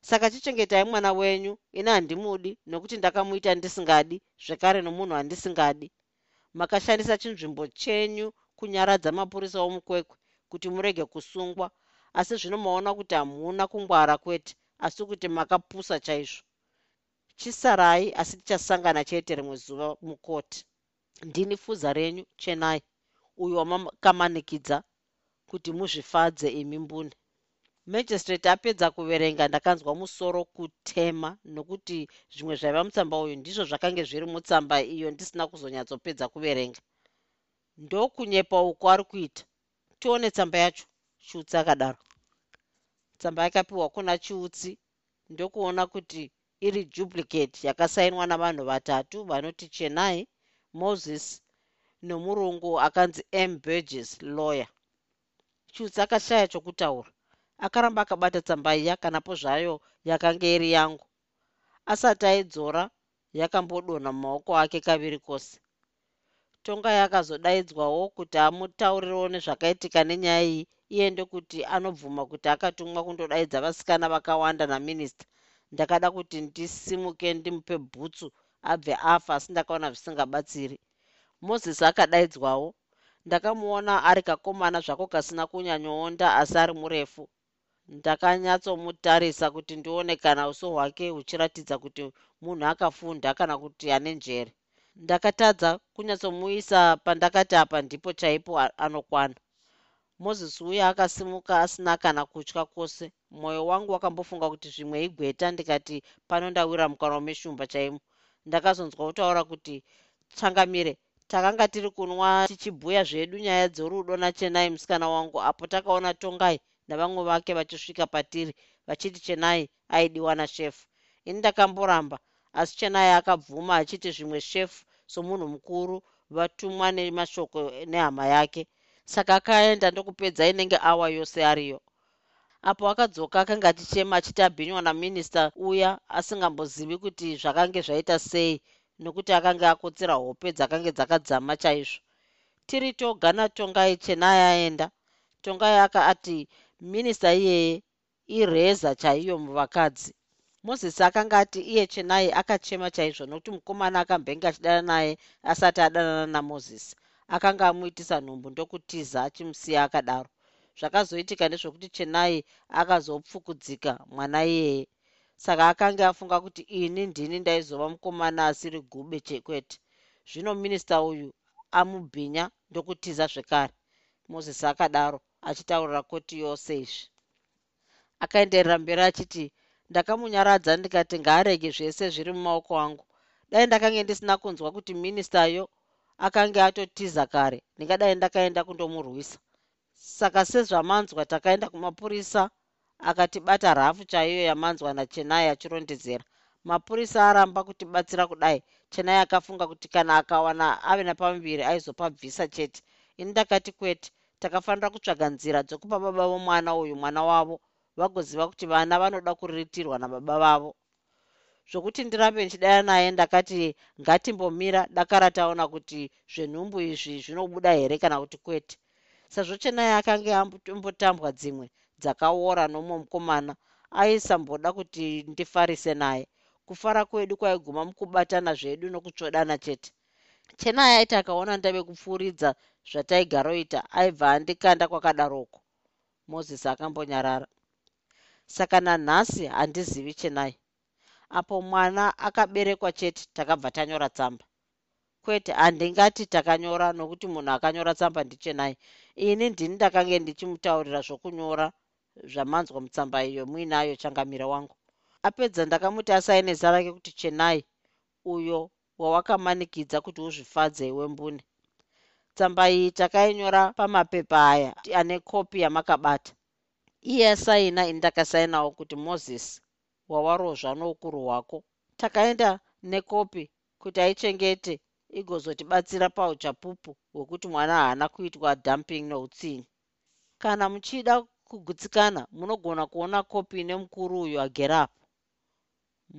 saka chichengetai mwana wenyu ini handimudi nokuti ndakamuita ndisingadi zvekare nomunhu handisingadi. Makashandisa chinzvimbo chenyu kunyaradza mapurisa omukwekwe kuti murege kusungwa. Asi zvino maona kuti hamuna kungwara kwete asi kuti makapusa chaizvo. Chisarai asi tichasangana chete rimwe zuva mukoti ndini fuza renyu chenai uyo wamakamanikidza kuti muzvifadze imi mbune. Magistrate apedza kuverenga ndakanzwa musoro kutema nokuti zvimwe zvaiva mutsamba uyu ndizvo zvakange zviri mutsamba iyo ndisina kuzonyatsopedza kuverenga. Ndokunyepa uko ari kuita. Tione tsamba yacho chiutsi akadaro. Tsamba yakapiwa kuna chiutsi ndokuona kuti iri duplicate yakasainwa navanhu vatatu vanoti chenai moses nomurungu akanzi m. Burges lawyer. Chiutsi akashaya chokutaura. Akaramba akabata tsamba iya kanapo zvayo yakanga iri yangu. Asati aidzora yakambodonha mumaoko ake kaviri kose. Tonga yakazodaidzwawo kuti amutaurirewo nezvakaitika nenyaya iyi iye ndokuti anobvuma kuti akatumwa kundodaidza vasikana vakawanda naminista ndakada kuti ndisimuke ndimupe bhutsu abve afa asi ndakaona zvisingabatsiri. Mozisi akadaidzwawo. Ndakamuona ari kakomana zvako kasina kunyanyoonda asi ari murefu. Ndakanyatsomutarisa kuti ndione kana uso hwake huchiratidza kuti munhu akafunda kana kuti ane njere. Ndakatadza kunyatsomuisa pandakati apa ndipo chaipo anokwana. Mozisi uya akasimuka asina kana kutya kwose. Mwoyo wangu wakambofunga kuti zvimwe igweta ndikati pano ndawira mukanwa meshumba chaimo ndakazonzwa kutaura kuti tsangamire takanga tiri kunwa tichibhuya zvedu nyaya dzorudo nachenai musikana wangu apo takaona tongai navamwe vake vachisvika patiri vachiti chenai aidiwa nashefu ini ndakamboramba asi chenai akabvuma achiti zvimwe shefu somunhu mukuru vatumwa nemashoko nehama yake. Saka akaenda ndokupedza inenge awa yose ariyo apo akadzoka akanga achichema achiti abhinywa naminista uya asingambozivi kuti zvakange zvaita sei nokuti akanga akotsera hope dzakange dzakadzama chaizvo. Tiri toga natongai chenai aenda tongai aka ati minista iyeye ireza chaiyo muvakadzi. Mozisi akanga ati iye chenai akachema chaizvo nokuti mukomana akambenge achidana naye asati adanana namozisi. Akanga amuitisa nhumbu ndokutiza achimusiya akadaro zvakazoitika ndezvokuti chenai akazopfukudzika mwana iyeye saka akanga afunga kuti ini ndini ndaizova mukomana asiri gube chekwete. Zvino minista uyu amubhinya ndokutiza zvekare. Mozisi akadaro achitaurira koti yose izvi. Akaenderera mberi achiti ndakamunyaradza ndikati ngaarege zvese zviri mumaoko angu. Dai ndakange ndisina kunzwa kuti ministayo akange atotiza kare. Ndingadai ndakaenda kundomurwisa saka sezvamanzwa takaenda kumapurisa akatibata rhafu chaiyo yamanzwa nachenai achirondedzera mapurisa aramba kutibatsira kudai. Chenai akafunga kuti kana akawana ave napamuviri aizopabvisa chete. Ini ndakati kwete takafanira kutsvaga nzira dzokupa baba vomwana uyu mwana wavo vagoziva kuti vana vanoda kuritirwa nababa vavo. Zvokuti ndirambe ndichidaya naye ndakati ngatimbomira dakara taona kuti zvenhumbu izvi zvinobuda here kana kuti kwete sezvo chenai akanga ambotambwa dzimwe dzakaora nomwe mukomana aisamboda kuti ndifarise naye. Kufara kwedu kwaiguma mukubatana zvedu nokutsvodana chete. Chenai aiti akaona ndave kupfuuridza zvataigaroita aibva andikanda kwakadaroko. Mozisi akambonyarara. Saka nanhasi handizivi chenai apo mwana akaberekwa chete takabva tanyora tsamba kwete handingati takanyora nokuti munhu akanyora tsamba ndichenai ini ndini ndakange ndichimutaurira zvokunyora zvamanzwa mutsamba iyo muinayo changamire wangu. Apedza ndakamuti asaine zita rake kuti chenai uyo wawakamanikidza kuti uzvifadze iwe mbune. Tsamba iyi takainyora pamapepa aya ane kopi yamakabata. Iye asaina ini ndakasainawo kuti moses wawarozva noukuru hwako. Takaenda nekopi kuti aichengete igozotibatsira pauchapupu hwekuti mwana haana kuitwa dumping neutsinyi kana muchida kugutsikana munogona kuona kopi nemukuru uyu agerapo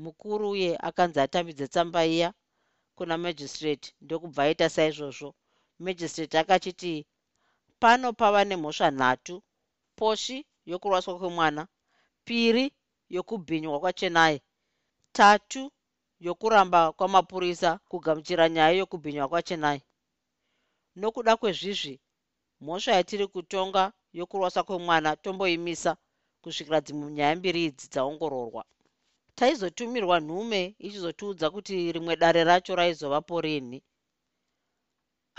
mukuru uye akanzi atambidze tsamba iya kuna magistrate ndokubva aita saizvozvo. Magistrate akachiti pano pava nemhosva nhatu poshi yokurwaswa kwemwana piri yokubhinywa kwachenai tatu yokuramba kwamapurisa kugamuchira nyaya yokubhinywa kwachenai nokuda kwezvizvi mhosva yatiri kutonga yokurwaswa kwemwana tomboimisa kusvikira dzimwe nyaya mbiri idzi dzaongororwa. Taizotumirwa nhume ichizotiudza kuti rimwe dare racho raizovapo rini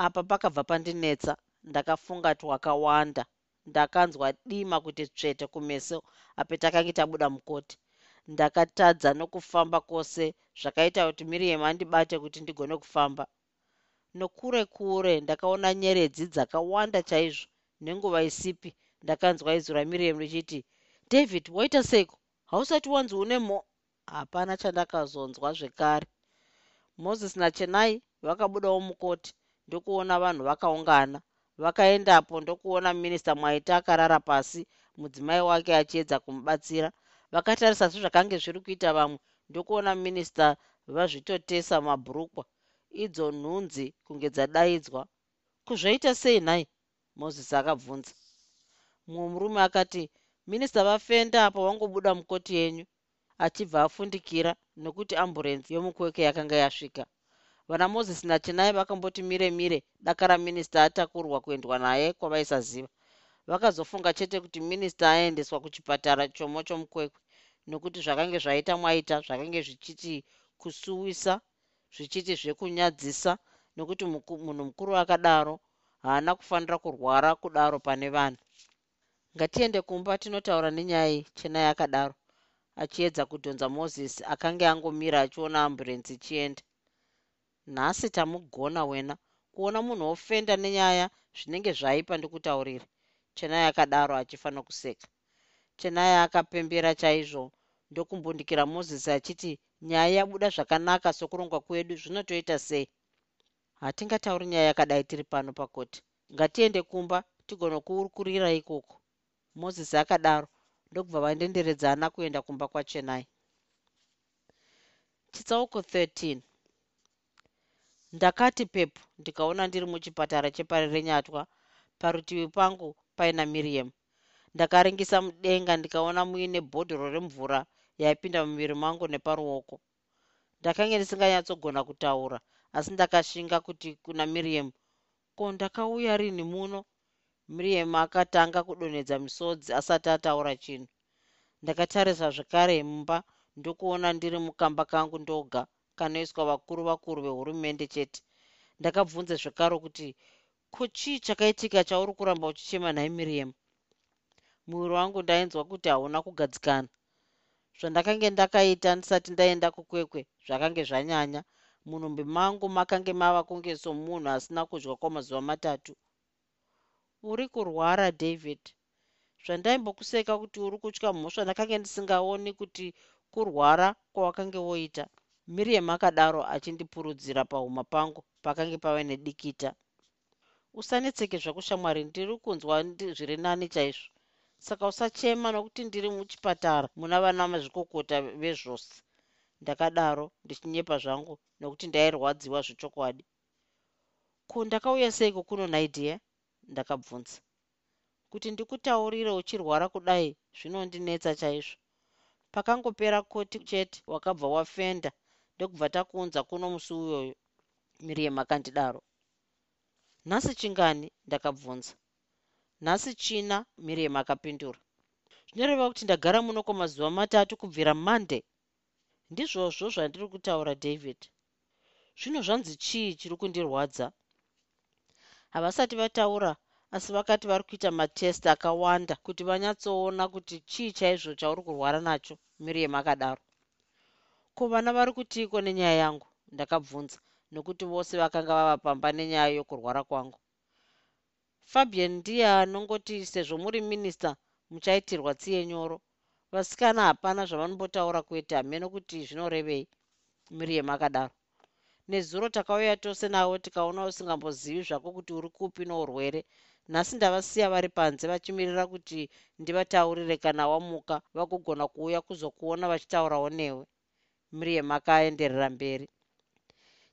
apa pakabva pandinetsa ndakafunga twakawanda. Ndakanzwa dima kuti tsvete kumeso apetakanga tabuda mukoti ndakatadza nokufamba kwose zvakaita kuti miriam andibate kuti ndigone kufamba. Nokure kure ndakaona nyeredzi dzakawanda chaizvo nenguva isipi ndakanzwa izwi ramiriam richiti david waita seko hausati wanzi une mo hapana chandakazonzwa zvekare. Moses nachenai vakabudawo mukoti ndokuona vanhu vakaungana. Vakaendapo ndokuona minista mwaita akarara pasi mudzimai wake achiedza kumubatsira vakatarisa sezvakange zviri kuita vamwe. Ndokuona minista vazvitotesa mabhurukwa. Idzo nhunzi kunge dzadaidzwa. Kuzvaita sei nhai? Mozisi akabvunza. Mumwe murume akati minista vafenda apo vangobuda mukoti yenyu. Achibva afundikira nokuti amburenzi yomukweke yakanga yasvika. Vana mozisi nachenai vakamboti mire mire daka raminista atakurwa kuendwa naye kwavaisaziva vakazofunga chete kuti minista aendeswa kuchipatara chomo chomukwekwe nokuti zvakange zvaita mwaita zvakange zvichiti kusuwisa zvichiti zvekunyadzisa nokuti munhu mukuru akadaro haana kufanira kurwara kudaro pane vanhu. Ngatiende kumba tinotaura nenyaya chenai akadaro achiedza kudhonza mozisi akanga angomira achiona amburenzi ichienda. Nhasi tamugona wena kuona munhu wofenda nenyaya zvinenge zvaipa ndikutaurire chenai akadaro achifanira kuseka. Chenai akapembera chaizvo. Ndokumbundikira mozisi achiti nyaya yabuda zvakanaka sokurongwa kwedu zvinotoita sei? Hatingatauri nyaya yakadai tiri pano pakoti. Ngatiende kumba tigonokukurira ikoko. Mozisi akadaro ndokubva vandenderedzana kuenda kumba kwachenai chitsauko 13 ndakati pepu ndikaona ndiri muchipatara chepari renyatwa parutivi pangu paina miriam. Ndakaringisa mudenga ndikaona muine bhodhoro remvura yaipinda mumwiri mangu neparuoko. Ndakange ndisinganyatsogona kutaura asi ndakashinga kuti kuna miriam ko ndakauya rini muno? Miriam akatanga kudonhedza misodzi asati ataura chinhu. Ndakatarisa zvekare mumba ndokuona ndiri mukamba kangu ndoga kanoiswa vakuru vakuru vehurumende chete. Ndakabvunze zvekare kuti ko chii chakaitika chauri kuramba uchichema nhai miriam? Muviri wangu ndainzwa kuti hauna kugadzikana. Zvandakange ndakaita ndisati ndaenda kukwekwe zvakange zvanyanya. Munhumbi mangu makange mava kunge somunhu asina kudya kwamazuva matatu. Uri kurwara david. Zvandaimbokuseka kuti uri kutya mhosva ndakange ndisingaoni kuti kurwara kwawakange woita. Miriam akadaro achindipurudzira pahuma pangu pakange pava nedikita usanetseke zvakushamwari ndiri kunzwa zviri nani chaizvo. Saka usachema nokuti ndiri muchipatara muna vana mazvikokota vezvose. Ndakadaro ndichinyepa zvangu nokuti ndairwadziwa zvechokwadi. Ko ndakauya seiko kuno naidiya ndakabvunza. Kuti ndikutaurire uchirwara kudai zvinondinetsa chaizvo. Pakangopera koti chete wakabva wafenda ndokubva takuunza kuno musi uyoyo miriam akandidaro nhasi chingani ndakabvunza. Nhasi china miriam akapindura. Zvinoreva kuti ndagara muno kwamazuva matatu kubvira monday. Ndizvozvo zvandiri kutaura david. Zvino zvanzi chii chiri kundirwadza? Havasati vataura asi vakati vari kuita matest akawanda kuti vanyatsoona kuti chii chaizvo chauri kurwara nacho miriam akadaro. Ko vana vari kutiko nenyaya yangu? Ndakabvunza nokuti vose vakanga vava pamba nenyaya yokurwara kwangu. Fabian ndiye anongoti sezvo muri minista muchaitirwa tsiye nyoro. Vasikana hapana zvavanombotaura kwete hamene kuti zvinorevei miriam akadaro nezuro takauya tose navo tikaona usingambozivi zvako kuti uri kupi nourwere. Nhasi ndavasiya vari panze vachimirira kuti ndivataurire kana wamuka vagogona kuuya kuzokuona vachitaurawo newe. Miriam akaenderera mberi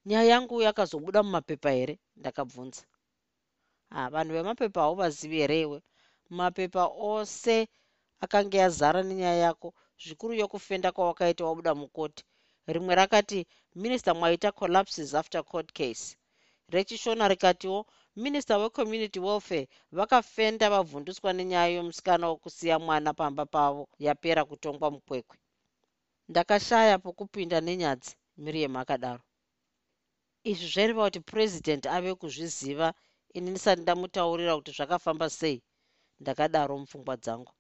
nyaya yangu yakazobuda mumapepa here? Ndakabvunza. Ha vanhu vemapepa hauvazivi here iwe? Mapepa ose akange azara nenyaya yako zvikuru yokufenda kwawakaita wabuda mukoti. Rimwe rakati minista mwaita collapses after court case. Rechishona rikatiwo minista wecommunity welfare vakafenda vavhunduswa nenyaya yomusikana wokusiya mwana pamba pavo yapera kutongwa mukwekwe. Ndakashaya pokupinda nenyadzi miriam akadaro izvi zvaireva kuti purezidendi ave kuzviziva ini ndisati ndamutaurira kuti zvakafamba sei ndakadaro mupfungwa dzangu.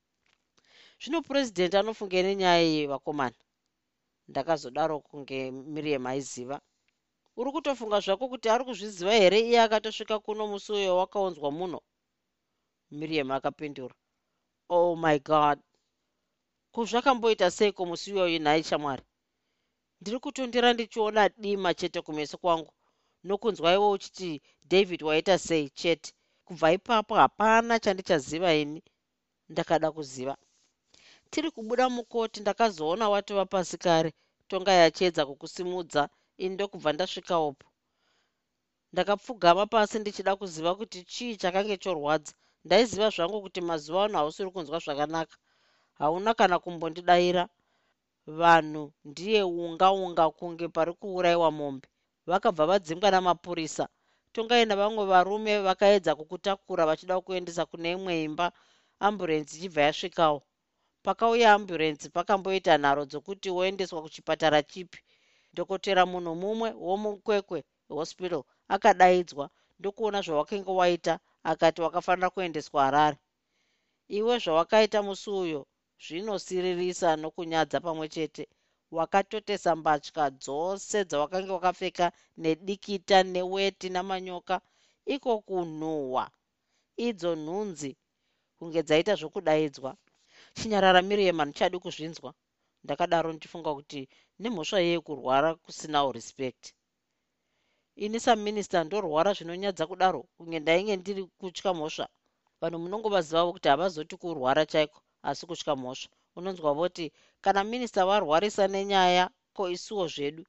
Zvino purezidendi anofunge nenyaya yevakomana ndakazodaro kunge miriam aiziva uri kutofunga zvako kuti ari kuzviziva here iye akatosvika kuno musi uyo wakaunzwa muno? Miriam akapindura. Oh my god! Kuzvakamboita seiko musi uyoyo nhai shamwari? Ndiri kutondera ndichiona dima chete kumeso kwangu nokunzwa iwo uchiti david waita sei? Chete. Kubva ipapo hapana chandichaziva ini ndakada kuziva. Tiri kubuda mukoti ndakazoona watova pasi kare tonga yachedza kukusimudza ini ndokubva ndasvikawopo ndakapfugama pasi ndichida kuziva kuti chii chakange chorwadza. Ndaiziva zvangu kuti mazuva ano hausiri kunzwa zvakanaka. Hauna kana kumbondidayira vanhu ndiye unga unga kunge pari kuurayiwa mombe vakabva vadzingwa namapurisa tongaina vamwe varume vakaedza kukutakura vachida kuendesa kune imwe imba amburenzi ichibva yasvikawo. Pakauya amburenzi pakamboita nharo dzokuti woendeswa kuchipatara chipi. Dhokotera munhu mumwe womukwekwe hospital akadaidzwa. Ndokuona zvawakenge waita akati wakafanira kuendeswa harare. Iwe zvawakaita musi uyo zvinosiririsa nokunyadza pamwe chete wakatotesa mbatya dzose dzawakanga wakapfeka nedikita neweti namanyoka iko kunhuhwa. Idzo nhunzi kunge dzaita zvokudaidzwa chinyarara miriam handichadi kuzvinzwa. Ndakadaro ndichifunga kuti nemhosva yei kurwara kusinawo respect. Ini saminista ndorwara zvinonyadza kudaro? Kunge ndainge ndiri kutya mhosva. Vanhu munongovazivawo kuti havazoti kurwara chaiko asi kutya mhosva unonzwa voti kana minista varwarisa nenyaya ko isuwo zvedu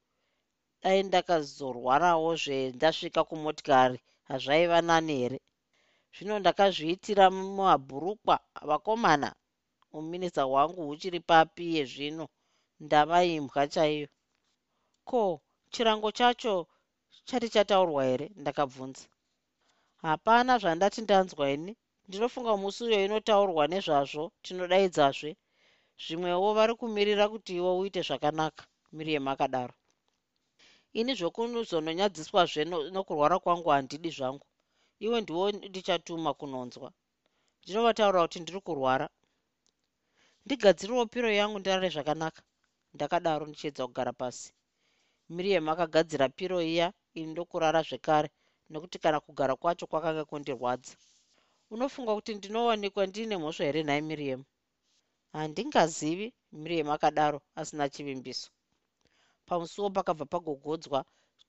dai ndakazorwarawo zvendasvika kumotikari hazvaiva nani here? Zvino ndakazviitira mumabhurukwa vakomana muminista hwangu huchiri papi yezvino ndava imbwa chaiyo. Ko chirango chacho chati chataurwa here? Ndakabvunza. Hapana zvandati ndanzwa ini ndinofunga musi uyo inotaurwa nezvazvo tinodaidzazve zvimwewo vari kumirira kuti iwo uite zvakanaka miriam akadaro ini zvokunuzononyadziswazve nokurwara kwangu handidi zvangu. Iwe ndiwo ndichatuma kunonzwa. Ndinovataura kuti ndiri kurwara. Ndigadziriwo piro yangu ndirare zvakanaka. Ndakadaro ndichiedza kugara pasi. Miriam akagadzira piro iya ini ndokurara zvekare nokuti kana kugara kwacho kwakanga kundirwadza. Unofunga kuti ndinowanikwa ndiine mhosva here nhai miriam handingazivi miriam akadaro asina chivimbiso. Pamusuwo pakabva pagogodzwa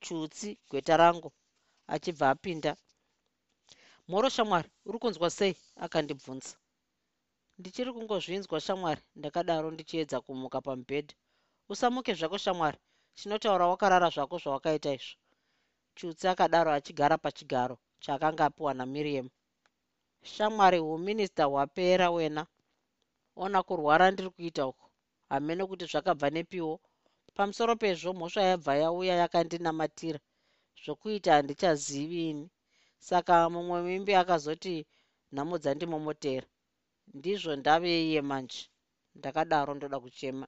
chutsi gweta rangu achibva apinda. Mhoro shamwari uri kunzwa sei? Akandibvunza. Ndichiri kungozvinzwa shamwari ndakadaro ndichiedza kumuka pamubhedha. Usamuke zvako shamwari chinotaura wakarara zvako zvawakaita izvo. Chutsi akadaro achigara pachigaro chaakanga apiwa namiriam. Shamwari uminista hwapera wena ona kurwara ndiri kuita uko hamene kuti zvakabva nepiwo. Pamusoro pezvo mhosva yabva yauya yakandinamatira zvokuita handichazivi ini. Saka mumwe mimbi akazoti nhamo dzandimomotera. Ndizvo ndave iye manje. Ndakadaro ndoda kuchema.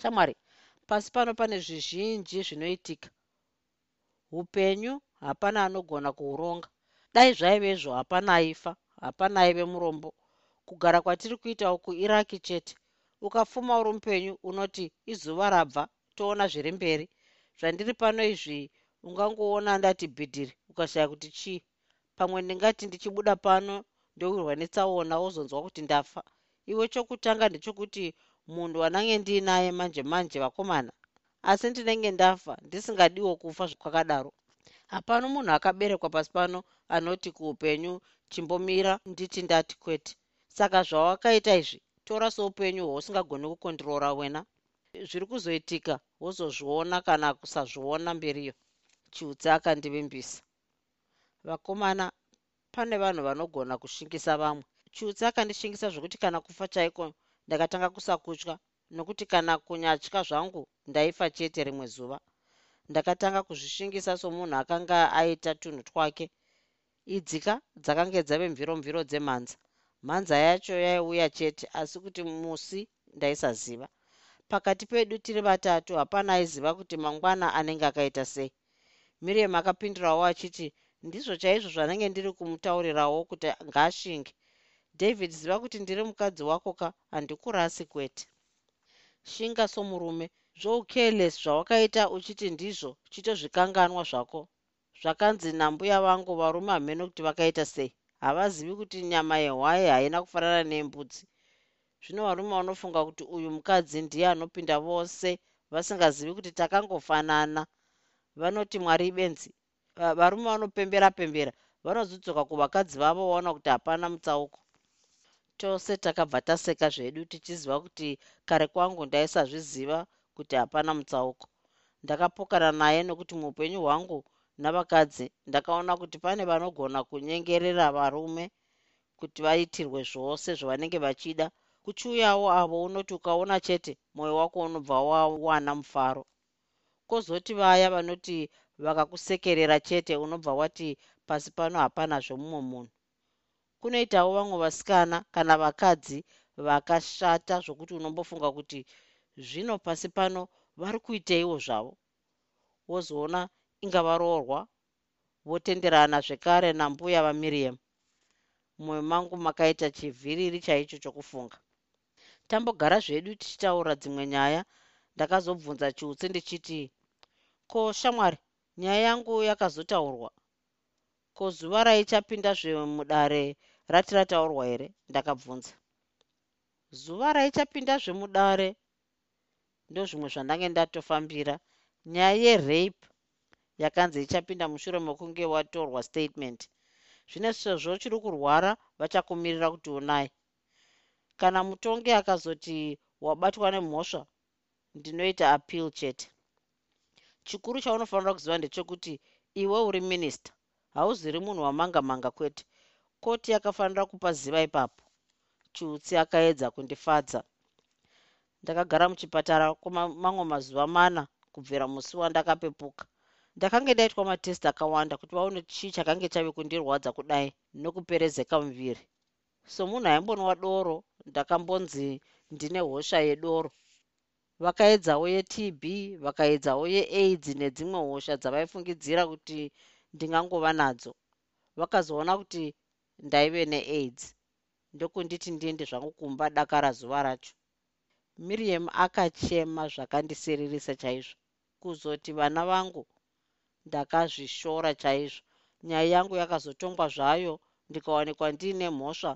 Shamwari pasi pano pane zvizhinji zvinoitika. Upenyu hapana anogona kuuronga dai zvaivezvo hapana aifa hapana aive murombo kugara kwatiri kuita uku iraki chete. Ukapfuma uri mupenyu unoti izuva rabva toona zviri mberi. Zvandiri pano izvi ungangoona ndati bhidhiri ukashaya kuti chii? Pamwe ndingati ndichibuda pano ndowirwa netsaona wozonzwa kuti ndafa. Iwe chokutanga ndechokuti munhu wanange ndiinaye manje manje vakomana. Asi ndinenge ndafa ndisingadiwo kufa kwakadaro hapano munhu akaberekwa pasi pano anoti kuupenyu chimbomira nditi ndati kwete saka zvawakaita izvi tora soupenyu hwausingagoni kukondirora wena. Zviri kuzoitika wozozviona kana kusazviona mberiyo. Chiutsi akandivimbisa vakomana pane vanhu vanogona kushingisa vamwe. Chiutsi akandishingisa zvokuti kana kufa chaiko ndakatanga kusakutya nokuti kana kunyatya zvangu ndaifa chete rimwe zuva. Ndakatanga kuzvishingisa somunhu akanga aita tunhu twake. Idzika dzakange dzave mviro mviro dzemhanza mhanza yacho yaiuya chete asi kuti musi ndaisaziva. Pakati pedu tiri vatatu hapana aiziva kuti mangwana anenge akaita sei. Miriam akapindurawo achiti ndizvo chaizvo zvanenge ndiri kumutaurirawo kuti ngaashinge david ziva kuti ndiri mukadzi wako ka? Handikurasi kwete. Shinga somurume. Zvoucareless zvawakaita uchiti ndizvo chitozvikanganwa zvako. Zvakanzi nambuya vangu varume hamene kuti vakaita sei havazivi kuti nyama yehwai haina kufanana nembudzi. Zvino varume vanofunga kuti uyu mukadzi ndiye anopinda vose vasingazivi kuti takangofanana. Vanoti mwari benzi varume vanopembera pembera vanozodzoka kuvakadzi vavo vaona kuti hapana mutsauko. Tose takabva taseka zvedu tichiziva kuti kare kwangu ndaisazviziva kuti hapana mutsauko. Ndakapokana naye nokuti muupenyu hwangu navakadzi ndakaona kuti pane vanogona kunyengerera varume kuti vaitirwe zvose zvavanenge vachida. Kuchiuyawo avo unoti ukaona chete mwoyo wako unobva wawana mufaro. Kwozoti vaya vanoti vakakusekerera chete unobva wati pasi pano hapanazve mumwe munhu. Kunoitawo vamwe vasikana kana vakadzi vakashata zvokuti unombofunga kuti zvino pasi pano vari kuiteiwo zvavo. Wozoona inga varoorwa votenderana zvekare nambuya vamiriam. Mumwoyo mangu makaita chivhiriri chaicho chokufunga. Tambogara zvedu tichitaura dzimwe nyaya ndakazobvunza chiutsi ndichiti ko shamwari nyaya yangu yakazotaurwa? Ko zuva raichapinda zvemudare rati rataurwa here? Ndakabvunza. Zuva raichapinda zvemudare? Ndozvimwe zvandange ndatofambira. Nyaya yerape yakanzi ichapinda mushure mekunge watorwa statement. Zvine sezvo chiri kurwara vachakumirira kuti unai. Kana mutongi akazoti wabatwa nemhosva ndinoita appeal chete. Chikuru chaunofanira kuziva ndechekuti iwe uri minista hauziri munhu wamanga manga kwete. Koti yakafanira kupa ziva ipapo. Chiutsi akaedza kundifadza. Ndakagara muchipatara kwamamwe mazuva mana kubvira musi wandakapepuka ndakange ndaitwa matesti akawanda kuti vaone chii chakange chave kundirwadza kudai nokuperezeka muviri. Somunhu aimbonwa doro ndakambonzi ndine hosha yedoro. Vakaedzawo yetb vakaedzawo yeaids nedzimwe hosha dzavaifungidzira kuti ndingangova nadzo. Vakazoona kuti ndaive neaids ndokunditi ndiende zvangu kumba dakara zuva racho. Miriam akachema zvakandiseririsa chaizvo. Kuzoti vana vangu ndakazvishora chaizvo. Nyaya yangu yakazotongwa zvayo ndikawanikwa ndiine mhosva.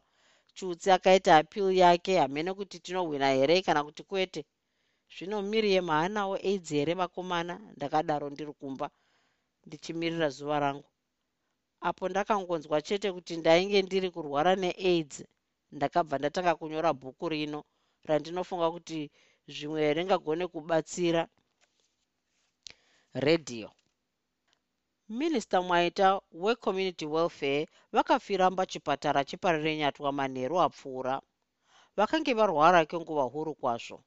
Chutsi akaita apil yake hamene kuti tinohwina here kana kuti kwete. Zvino miriam haanawo aids here vakomana? Ndakadaro ndiri kumba ndichimirira zuva rangu. Apo ndakangonzwa chete kuti ndainge ndiri kurwara neaids ndakabva ndatanga kunyora bhuku rino randinofunga kuti zvimwe ringagone kubatsira? Redhiyo minista mwaita wecommunity welfare vakafiramba chipatara cheparirenyatwa manheru apfuura. Vakange varwara kenguva huru kwazvo.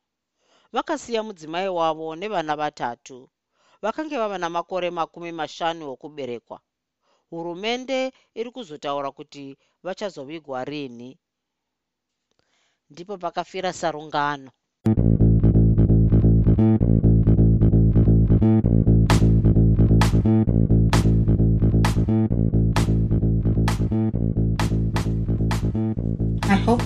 Vakasiya mudzimai wavo nevana vatatu. Vakange vava namakore makumi mashanu okuberekwa. Hurumende iri kuzotaura kuti vachazovigwa rini. Ndipo pakafira sarungano